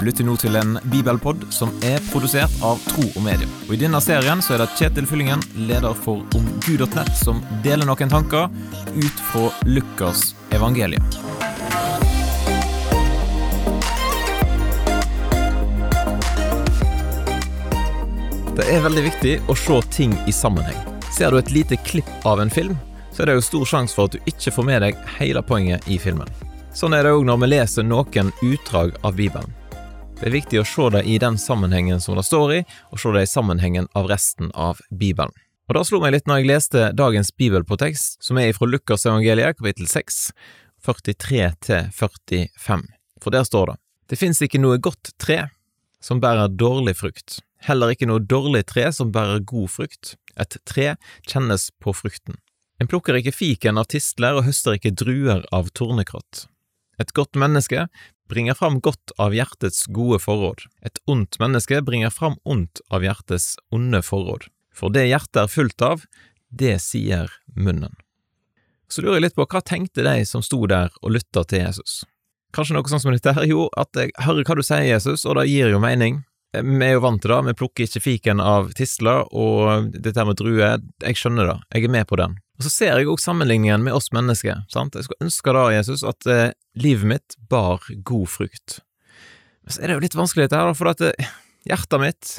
Du lytter nå til en bibelpod som er produsert av Tro og Medie. Og I denne serien så er det Kjetil Fyllingen, leder for omgud.nett, som deler noen tanker ut fra Lukas evangelium. Det er veldig viktig å se ting i sammenheng. Ser du et lite klipp av en film, så er det jo stor sjanse for at du ikke får med deg hele poenget i filmen. Sånn er det òg når vi leser noen utdrag av Bibelen. Det er viktig å se det i den sammenhengen som det står i, og se det i sammenhengen av resten av Bibelen. Og Det slo meg litt når jeg leste dagens bibelprotekst, som er fra Lukas evangeliet, kapittel 6, 43–45. For der står det Det fins ikke noe godt tre som bærer dårlig frukt, heller ikke noe dårlig tre som bærer god frukt. Et tre kjennes på frukten. En plukker ikke fiken av tistler og høster ikke druer av tornekrott. Et godt menneske bringer fram godt av hjertets gode forråd. Et ondt menneske bringer fram ondt av hjertets onde forråd. For det hjertet er fullt av, det sier munnen. Så lurer jeg litt på, hva tenkte de som sto der og lytta til Jesus? Kanskje noe sånn som dette her? Jo, at jeg hører hva du sier, Jesus, og det gir jo mening. Vi er jo vant til det, vi plukker ikke fiken av tisler, og dette med druer, jeg skjønner det, jeg er med på den. Og så ser jeg òg sammenligningen med oss mennesker, sant, jeg skulle ønske da, Jesus, at eh, livet mitt bar god frukt. Men så er det jo litt vanskelig dette her, for at eh, hjertet mitt,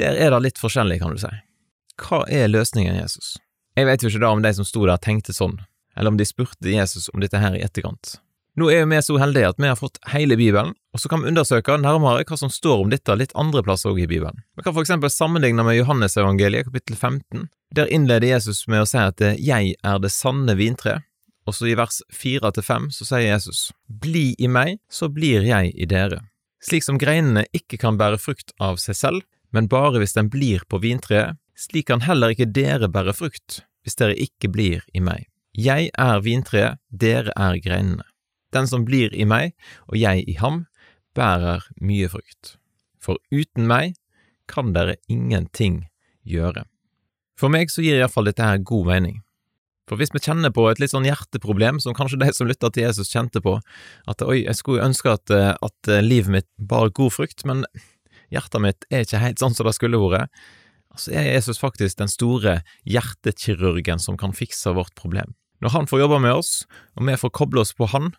der er det litt forskjellig, kan du si. Hva er løsningen, Jesus? Jeg vet jo ikke da om de som sto der tenkte sånn, eller om de spurte Jesus om dette her i etterkant. Nå er vi så heldige at vi har fått hele Bibelen, og så kan vi undersøke nærmere hva som står om dette litt andre plasser òg i Bibelen. Vi kan for eksempel sammenligne med Johannesevangeliet kapittel 15. Der innleder Jesus med å si at jeg er det sanne vintre, og så i vers 4 til 5 så sier Jesus Bli i meg, så blir jeg i dere. Slik som greinene ikke kan bære frukt av seg selv, men bare hvis den blir på vintreet, slik kan heller ikke dere bære frukt hvis dere ikke blir i meg. Jeg er vintreet, dere er greinene. Den som blir i meg, og jeg i ham, bærer mye frukt. For uten meg kan dere ingenting gjøre. For meg så gir iallfall dette her god mening. For hvis vi kjenner på et litt sånn hjerteproblem, som kanskje de som lytter til Jesus kjente på, at oi, jeg skulle ønske at, at livet mitt bar god frukt, men hjertet mitt er ikke helt sånn som det skulle vært, så er Jesus faktisk den store hjertekirurgen som kan fikse vårt problem. Når han får jobbe med oss, og vi får koble oss på han,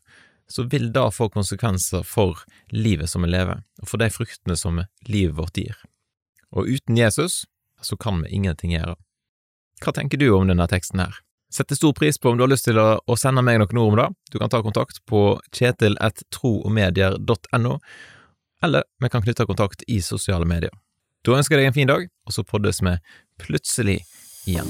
så vil det få konsekvenser for livet som vi lever, og for de fruktene som livet vårt gir. Og uten Jesus, så kan vi ingenting gjøre. Hva tenker du om denne teksten her? Setter stor pris på om du har lyst til å, sende meg noen ord om det. Du kan ta kontakt på kjetil1troogmedier.no, eller vi kan knytte kontakt i sosiale medier. Da ønsker jeg deg en fin dag, og så poddes vi plutselig igjen.